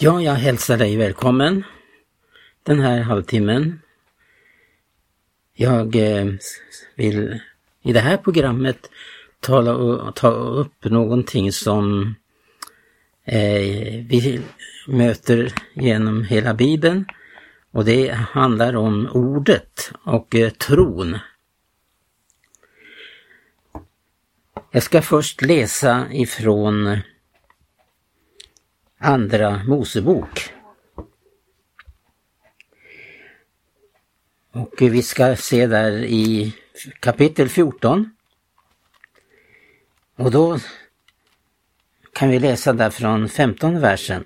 Ja, jag hälsar dig välkommen den här halvtimmen. Jag eh, vill i det här programmet tala, ta upp någonting som eh, vi möter genom hela Bibeln och det handlar om ordet och eh, tron. Jag ska först läsa ifrån Andra Mosebok. Och vi ska se där i kapitel 14. Och då kan vi läsa där från 15 versen.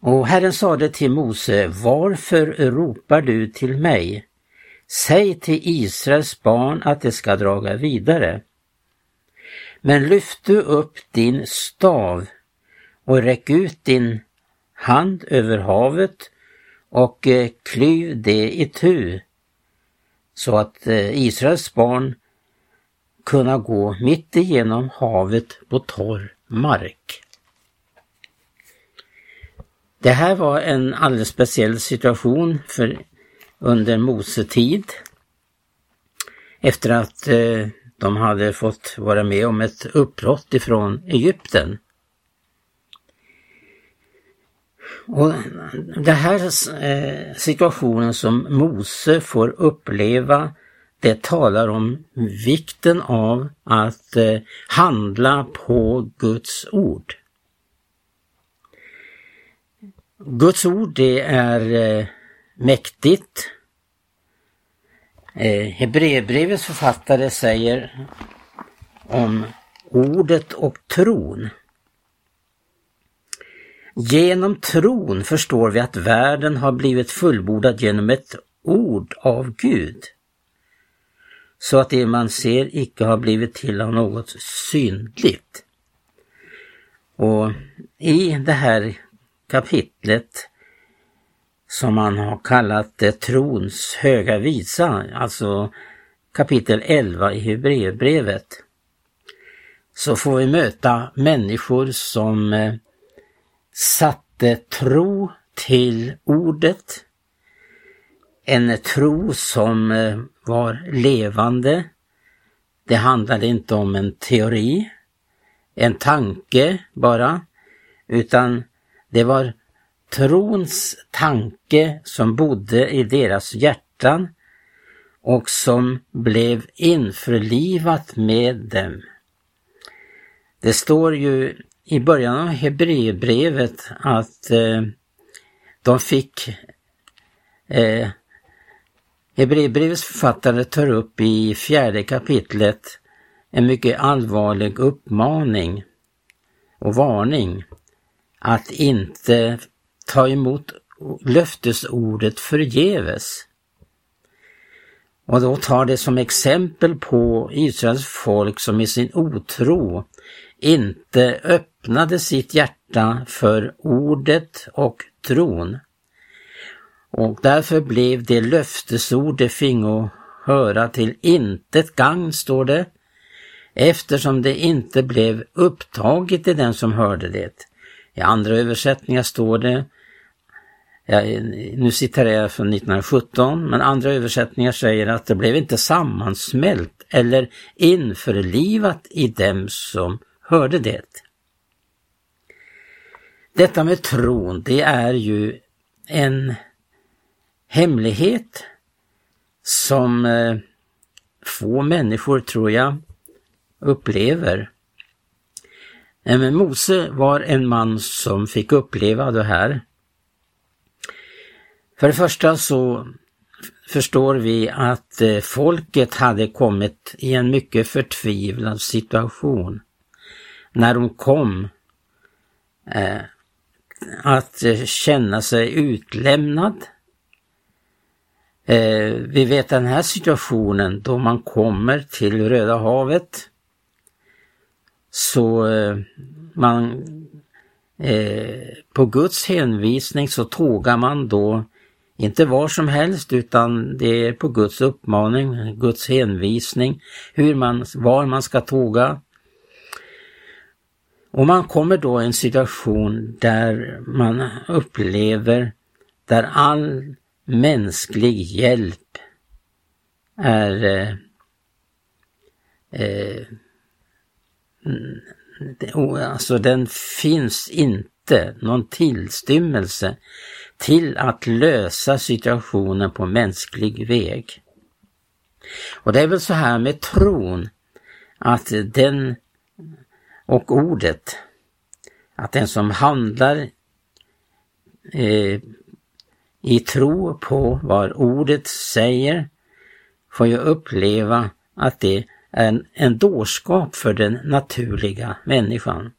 Och Herren sade till Mose, varför ropar du till mig? Säg till Israels barn att de ska draga vidare. Men lyft du upp din stav och räck ut din hand över havet och eh, klyv det i tu så att eh, Israels barn kunna gå mitt igenom havet på torr mark. Det här var en alldeles speciell situation för under Mose tid. Efter att eh, de hade fått vara med om ett uppbrott ifrån Egypten. Och Den här eh, situationen som Mose får uppleva det talar om vikten av att eh, handla på Guds ord. Guds ord det är eh, mäktigt. Hebreerbrevets författare säger om ordet och tron Genom tron förstår vi att världen har blivit fullbordad genom ett ord av Gud. Så att det man ser icke har blivit till av något syndligt. Och i det här kapitlet som man har kallat det trons höga visa, alltså kapitel 11 i Hebreerbrevet, så får vi möta människor som eh, satte tro till ordet. En tro som eh, var levande. Det handlade inte om en teori, en tanke bara, utan det var trons tanke som bodde i deras hjärtan och som blev införlivat med dem. Det står ju i början av Hebreerbrevet att eh, de fick eh, Hebreerbrevets författare tar upp i fjärde kapitlet en mycket allvarlig uppmaning och varning att inte ta emot löftesordet förgäves. Och då tar det som exempel på Israels folk som i sin otro inte öppnade sitt hjärta för ordet och tron. Och därför blev det löftesord de fingo höra till intet gagn, står det, eftersom det inte blev upptaget i den som hörde det. I andra översättningar står det, ja, nu citerar jag från 1917, men andra översättningar säger att det blev inte sammansmält eller införlivat i dem som hörde det. Detta med tron, det är ju en hemlighet som eh, få människor, tror jag, upplever. Men Mose var en man som fick uppleva det här. För det första så förstår vi att eh, folket hade kommit i en mycket förtvivlad situation när de kom eh, att eh, känna sig utlämnad. Eh, vi vet den här situationen då man kommer till Röda havet så eh, man eh, på Guds hänvisning så tågar man då inte var som helst utan det är på Guds uppmaning, Guds hänvisning, hur man, var man ska tåga. Och man kommer då i en situation där man upplever där all mänsklig hjälp är eh, eh, mm, alltså den finns inte någon tillstymmelse till att lösa situationen på mänsklig väg. Och det är väl så här med tron, att den och ordet, att den som handlar eh, i tro på vad ordet säger får ju uppleva att det är en, en dårskap för den naturliga människan.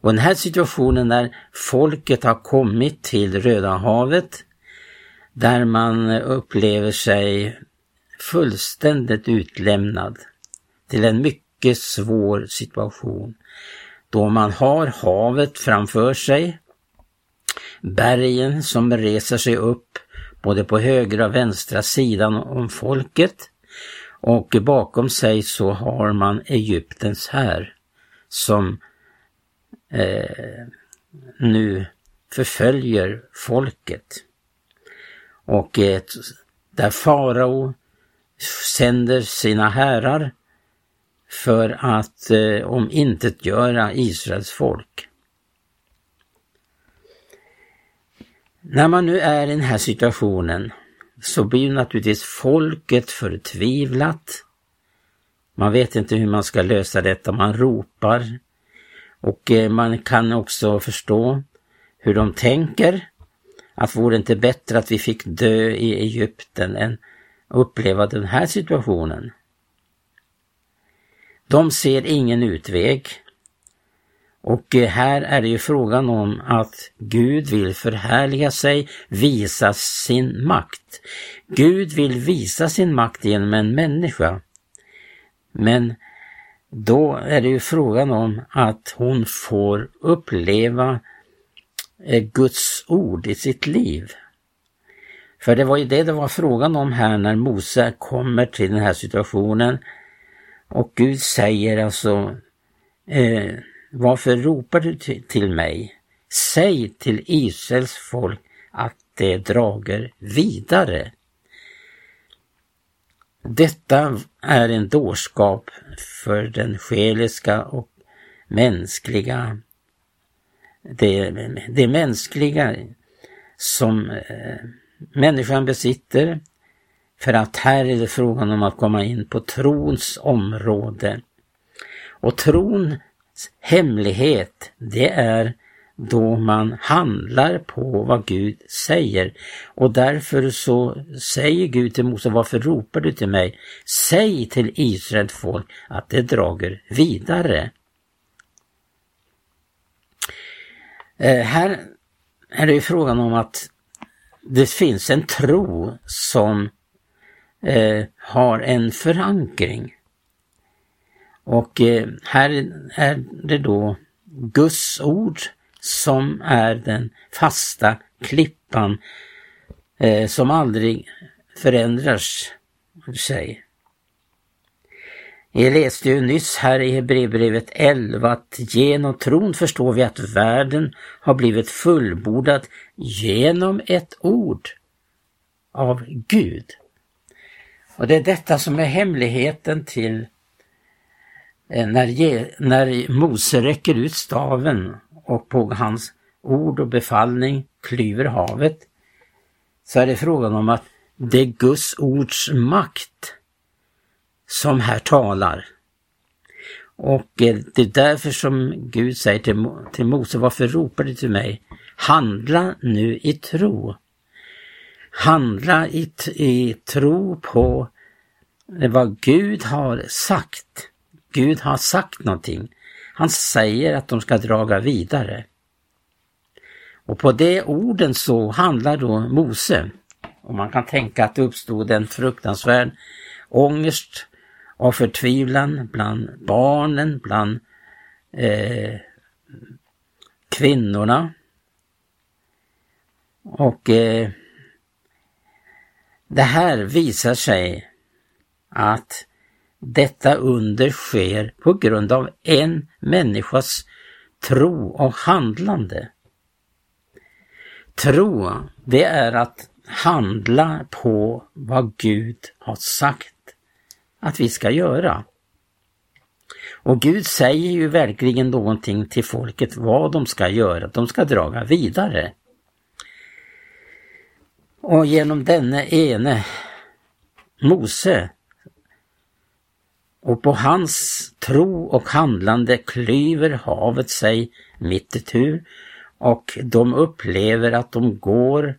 Och den här situationen när folket har kommit till Röda havet, där man upplever sig fullständigt utlämnad till en mycket mycket svår situation. Då man har havet framför sig, bergen som reser sig upp både på högra och vänstra sidan om folket och bakom sig så har man Egyptens här som eh, nu förföljer folket. Och eh, där farao sänder sina härar för att eh, omintetgöra Israels folk. När man nu är i den här situationen så blir naturligtvis folket förtvivlat. Man vet inte hur man ska lösa detta, man ropar. Och eh, man kan också förstå hur de tänker. Att vore det inte bättre att vi fick dö i Egypten än uppleva den här situationen? De ser ingen utväg. Och eh, här är det ju frågan om att Gud vill förhärliga sig, visa sin makt. Gud vill visa sin makt genom en människa. Men då är det ju frågan om att hon får uppleva eh, Guds ord i sitt liv. För det var ju det det var frågan om här när Mose kommer till den här situationen. Och Gud säger alltså eh, varför ropar du till mig? Säg till Israels folk att det drager vidare. Detta är en dårskap för den själiska och mänskliga, det, det mänskliga som eh, människan besitter. För att här är det frågan om att komma in på trons område. Och trons hemlighet, det är då man handlar på vad Gud säger. Och därför så säger Gud till Mose, varför ropar du till mig? Säg till Israels folk att det drager vidare. Eh, här är det ju frågan om att det finns en tro som eh, har en förankring. Och eh, här är det då Guds ord som är den fasta klippan eh, som aldrig förändras sig. Jag läste ju nyss här i Hebreerbrevet 11 att genom tron förstår vi att världen har blivit fullbordad genom ett ord av Gud. Och det är detta som är hemligheten till eh, när, när, när Mose räcker ut staven och på hans ord och befallning klyver havet, så är det frågan om att det är Guds ords makt som här talar. Och eh, det är därför som Gud säger till, till Mose, varför ropar du till mig? Handla nu i tro. Handla i, i tro på vad Gud har sagt. Gud har sagt någonting. Han säger att de ska draga vidare. Och på de orden så handlar då Mose. Och man kan tänka att det uppstod en fruktansvärd ångest och förtvivlan bland barnen, bland eh, kvinnorna. Och eh, det här visar sig att detta under sker på grund av en människas tro och handlande. Tro, det är att handla på vad Gud har sagt att vi ska göra. Och Gud säger ju verkligen någonting till folket vad de ska göra, de ska draga vidare. Och genom denne ene Mose och på hans tro och handlande klyver havet sig mitt itu och de upplever att de går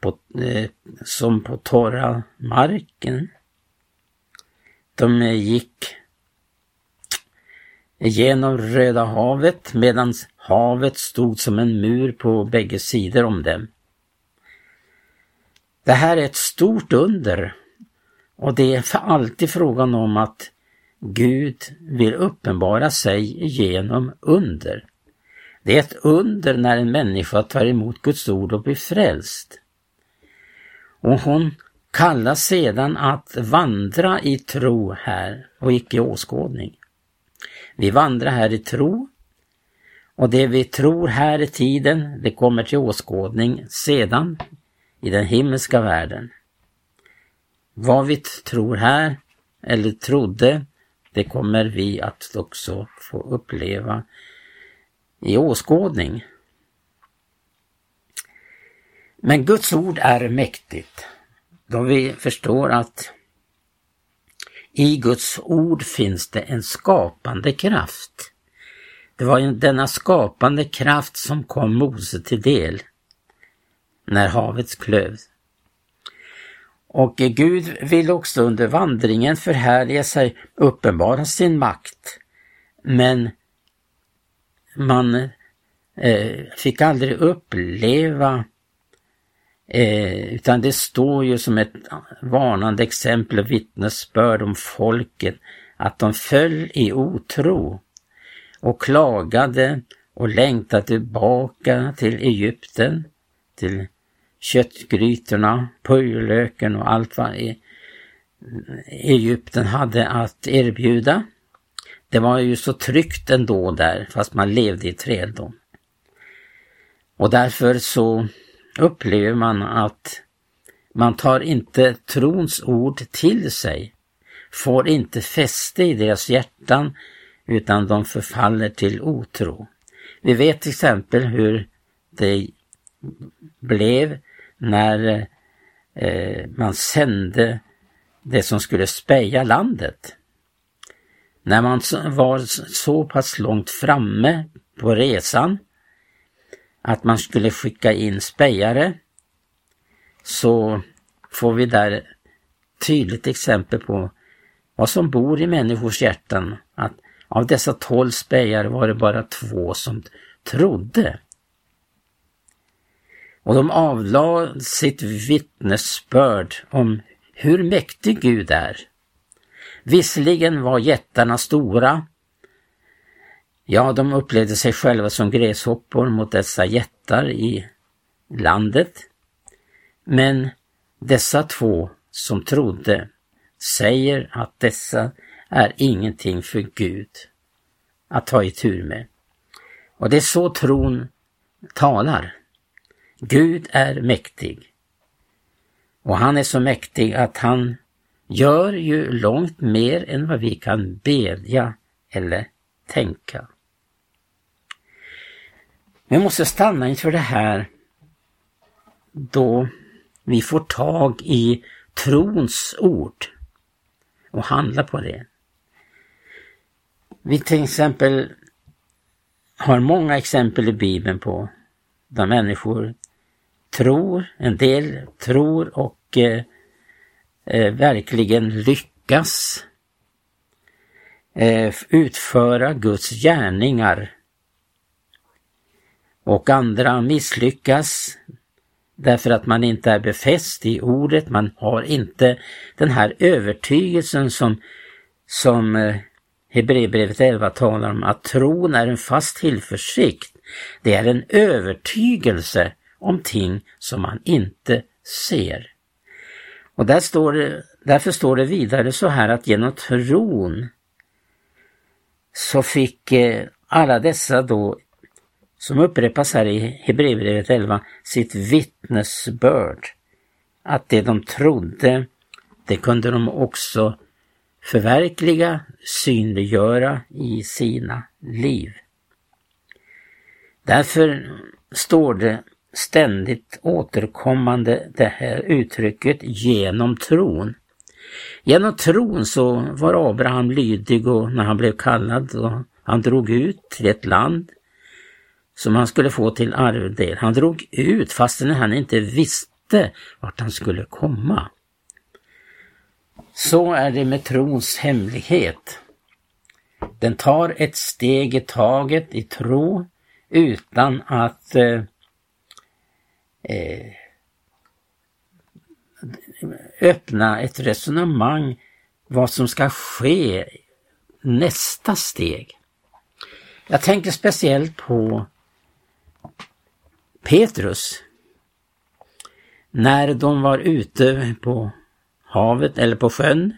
på, eh, som på torra marken. De gick genom Röda havet medan havet stod som en mur på bägge sidor om dem. Det här är ett stort under och det är för alltid frågan om att Gud vill uppenbara sig genom under. Det är ett under när en människa tar emot Guds ord och blir frälst. Och hon kallas sedan att vandra i tro här och icke åskådning. Vi vandrar här i tro och det vi tror här i tiden, det kommer till åskådning sedan i den himmelska världen. Vad vi tror här, eller trodde, det kommer vi att också få uppleva i åskådning. Men Guds ord är mäktigt, då vi förstår att i Guds ord finns det en skapande kraft. Det var denna skapande kraft som kom Mose till del när havet klövs. Och Gud vill också under vandringen förhärliga sig, uppenbara sin makt. Men man eh, fick aldrig uppleva Eh, utan det står ju som ett varnande exempel och vittnesbörd om folket att de föll i otro och klagade och längtade tillbaka till Egypten, till köttgrytorna, purjolöken och allt vad Egypten hade att erbjuda. Det var ju så tryggt ändå där, fast man levde i träldom. Och därför så upplever man att man tar inte trons ord till sig, får inte fäste i deras hjärtan utan de förfaller till otro. Vi vet till exempel hur det blev när eh, man sände det som skulle speja landet. När man var så pass långt framme på resan att man skulle skicka in spejare så får vi där tydligt exempel på vad som bor i människors hjärtan. Att av dessa tolv spejare var det bara två som trodde. Och de avlade sitt vittnesbörd om hur mäktig Gud är. Visserligen var jättarna stora. Ja, de upplevde sig själva som gräshoppor mot dessa jättar i landet. Men dessa två som trodde säger att dessa är ingenting för Gud att ta i tur med. Och det är så tron talar. Gud är mäktig. Och han är så mäktig att han gör ju långt mer än vad vi kan bedja eller tänka. Vi måste stanna inför det här då vi får tag i trons ord och handla på det. Vi till exempel har många exempel i Bibeln på där människor tror, en del tror och eh, eh, verkligen lyckas eh, utföra Guds gärningar. Och andra misslyckas därför att man inte är befäst i ordet, man har inte den här övertygelsen som, som eh, Hebreerbrevet 11 talar om, att tron är en fast tillförsikt. Det är en övertygelse om ting som man inte ser. Och där står det, därför står det vidare så här att genom tron så fick eh, alla dessa då, som upprepas här i Hebreerbrevet 11, sitt vittnesbörd. Att det de trodde, det kunde de också förverkliga, synliggöra i sina liv. Därför står det ständigt återkommande det här uttrycket genom tron. Genom tron så var Abraham lydig och när han blev kallad och han drog ut till ett land som han skulle få till arvdel. Han drog ut fastän han inte visste vart han skulle komma. Så är det med trons hemlighet. Den tar ett steg i taget i tro utan att eh, eh, öppna ett resonemang vad som ska ske nästa steg. Jag tänker speciellt på Petrus. När de var ute på havet eller på sjön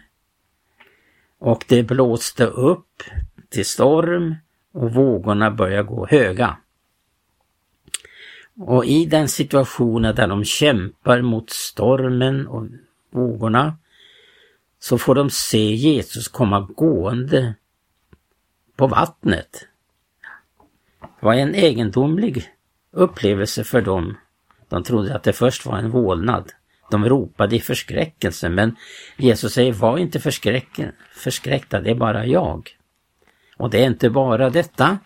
och det blåste upp till storm och vågorna började gå höga. Och i den situationen där de kämpar mot stormen och vågorna så får de se Jesus komma gående på vattnet. Det var en egendomlig upplevelse för dem. De trodde att det först var en vålnad. De ropade i förskräckelse men Jesus säger var inte förskräckta, det är bara jag. Och det är inte bara detta.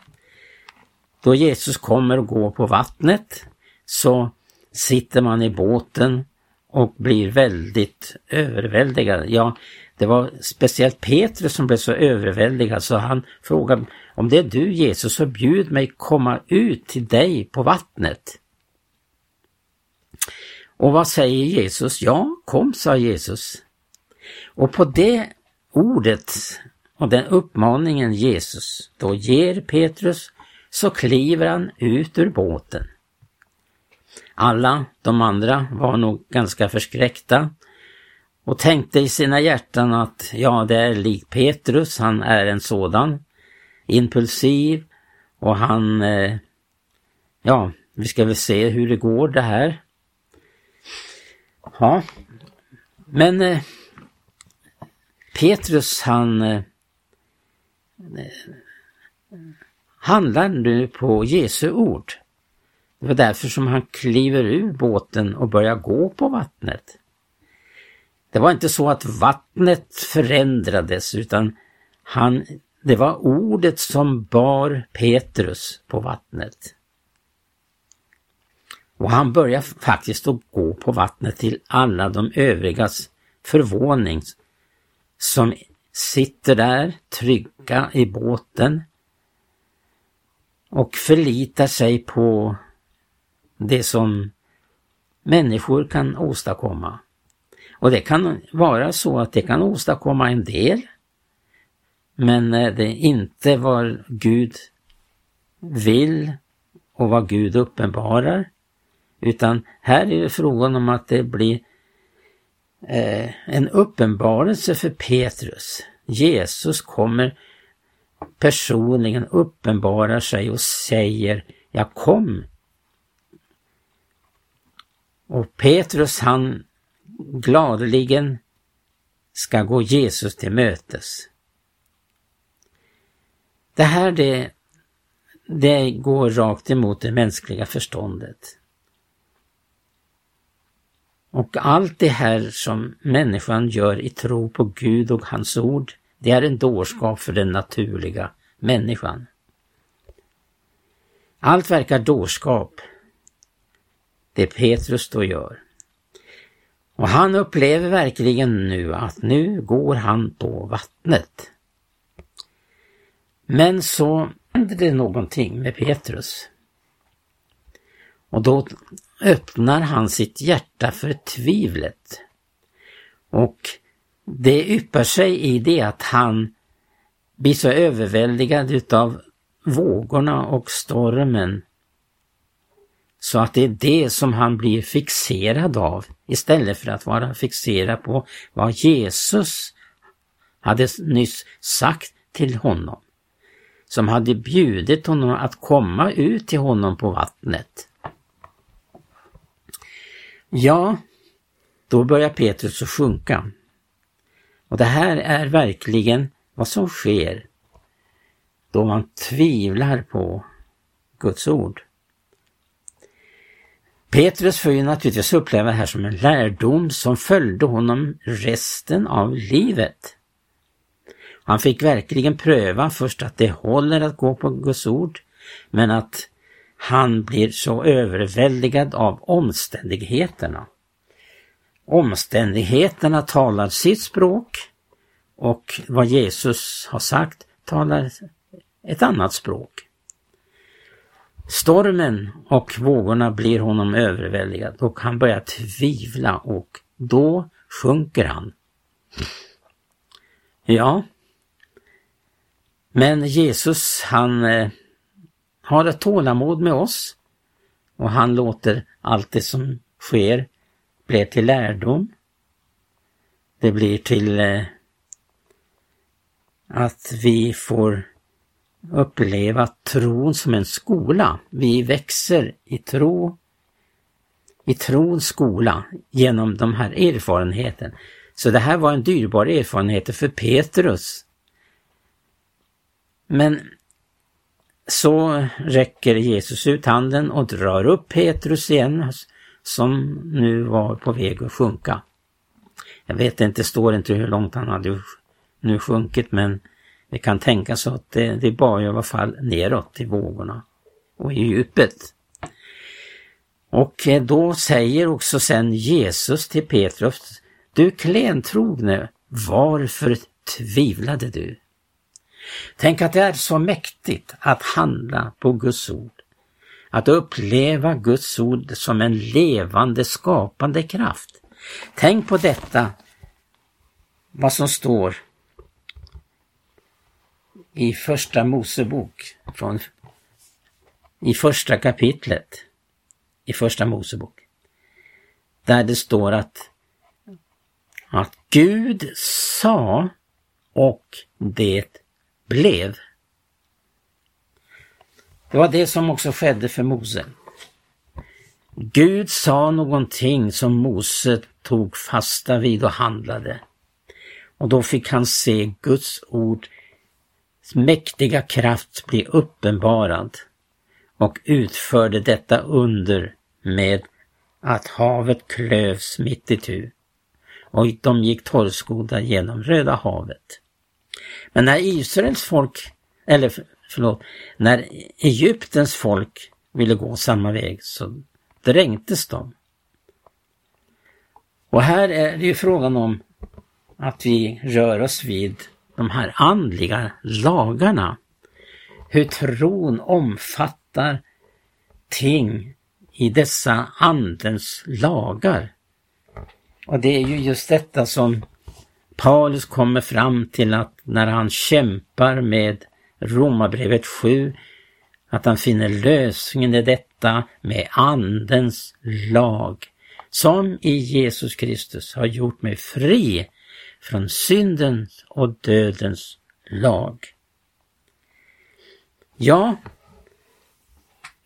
Då Jesus kommer och går på vattnet så sitter man i båten och blir väldigt överväldigad. Ja, det var speciellt Petrus som blev så överväldigad så han frågade om det är du Jesus så bjud mig komma ut till dig på vattnet. Och vad säger Jesus? Ja, kom, sa Jesus. Och på det ordet och den uppmaningen Jesus då ger Petrus så kliver han ut ur båten. Alla de andra var nog ganska förskräckta och tänkte i sina hjärtan att ja, det är lik Petrus, han är en sådan impulsiv och han, eh, ja, vi ska väl se hur det går det här. Ja, men eh, Petrus han eh, handlar nu på Jesu ord. Det var därför som han kliver ur båten och börjar gå på vattnet. Det var inte så att vattnet förändrades utan han, det var ordet som bar Petrus på vattnet. Och han börjar faktiskt att gå på vattnet till alla de övrigas förvåning som sitter där trygga i båten och förlitar sig på det som människor kan åstadkomma. Och det kan vara så att det kan åstadkomma en del, men eh, det är inte vad Gud vill och vad Gud uppenbarar. Utan här är det frågan om att det blir eh, en uppenbarelse för Petrus. Jesus kommer personligen uppenbarar sig och säger, jag kom. Och Petrus han gladeligen ska gå Jesus till mötes. Det här det, det går rakt emot det mänskliga förståndet. Och allt det här som människan gör i tro på Gud och hans ord, det är en dårskap för den naturliga människan. Allt verkar dårskap, det Petrus då gör. Och han upplever verkligen nu att nu går han på vattnet. Men så händer det någonting med Petrus. Och då öppnar han sitt hjärta för tvivlet. Och det yppar sig i det att han blir så överväldigad utav vågorna och stormen så att det är det som han blir fixerad av istället för att vara fixerad på vad Jesus hade nyss sagt till honom. som hade bjudit honom att komma ut till honom på vattnet. Ja, då börjar Petrus att sjunka. Och det här är verkligen vad som sker då man tvivlar på Guds ord. Petrus får ju naturligtvis uppleva det här som en lärdom som följde honom resten av livet. Han fick verkligen pröva först att det håller att gå på Guds ord, men att han blir så överväldigad av omständigheterna. Omständigheterna talar sitt språk och vad Jesus har sagt talar ett annat språk. Stormen och vågorna blir honom överväldigad och han börjar tvivla och då sjunker han. Ja, men Jesus han eh, har ett tålamod med oss och han låter allt det som sker blev till lärdom. Det blir till eh, att vi får uppleva tron som en skola. Vi växer i tro, i trons skola genom de här erfarenheten. Så det här var en dyrbar erfarenhet för Petrus. Men så räcker Jesus ut handen och drar upp Petrus igen som nu var på väg att sjunka. Jag vet inte, det står inte hur långt han hade nu sjunkit men det kan tänkas att det, det bar i alla fall neråt i vågorna och i djupet. Och eh, då säger också sen Jesus till Petrus, du klentrogne, varför tvivlade du? Tänk att det är så mäktigt att handla på Guds ord. Att uppleva Guds ord som en levande skapande kraft. Tänk på detta, vad som står i första Mosebok, från, i första kapitlet i första Mosebok. Där det står att, att Gud sa och det blev. Det var det som också skedde för Mose. Gud sa någonting som Mose tog fasta vid och handlade. Och då fick han se Guds ord mäktiga kraft bli uppenbarad och utförde detta under med att havet klövs mitt i tu och de gick torrskodda genom Röda havet. Men när Israels folk, eller förlåt, när Egyptens folk ville gå samma väg så dränktes de. Och här är det ju frågan om att vi rör oss vid de här andliga lagarna. Hur tron omfattar ting i dessa andens lagar. Och det är ju just detta som Paulus kommer fram till att när han kämpar med Romarbrevet 7, att han finner lösningen i detta med Andens lag, som i Jesus Kristus har gjort mig fri från syndens och dödens lag. Ja,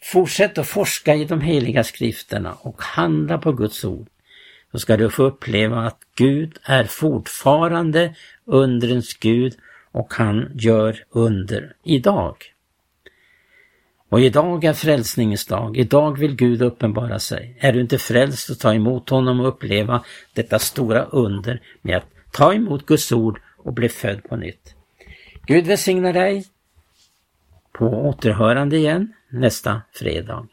fortsätt att forska i de heliga skrifterna och handla på Guds ord. Då ska du få uppleva att Gud är fortfarande undrens Gud och han gör under idag. Och idag är frälsningens dag. Idag vill Gud uppenbara sig. Är du inte frälst och ta emot honom och uppleva detta stora under med att Ta emot Guds ord och bli född på nytt. Gud välsigna dig. På återhörande igen nästa fredag.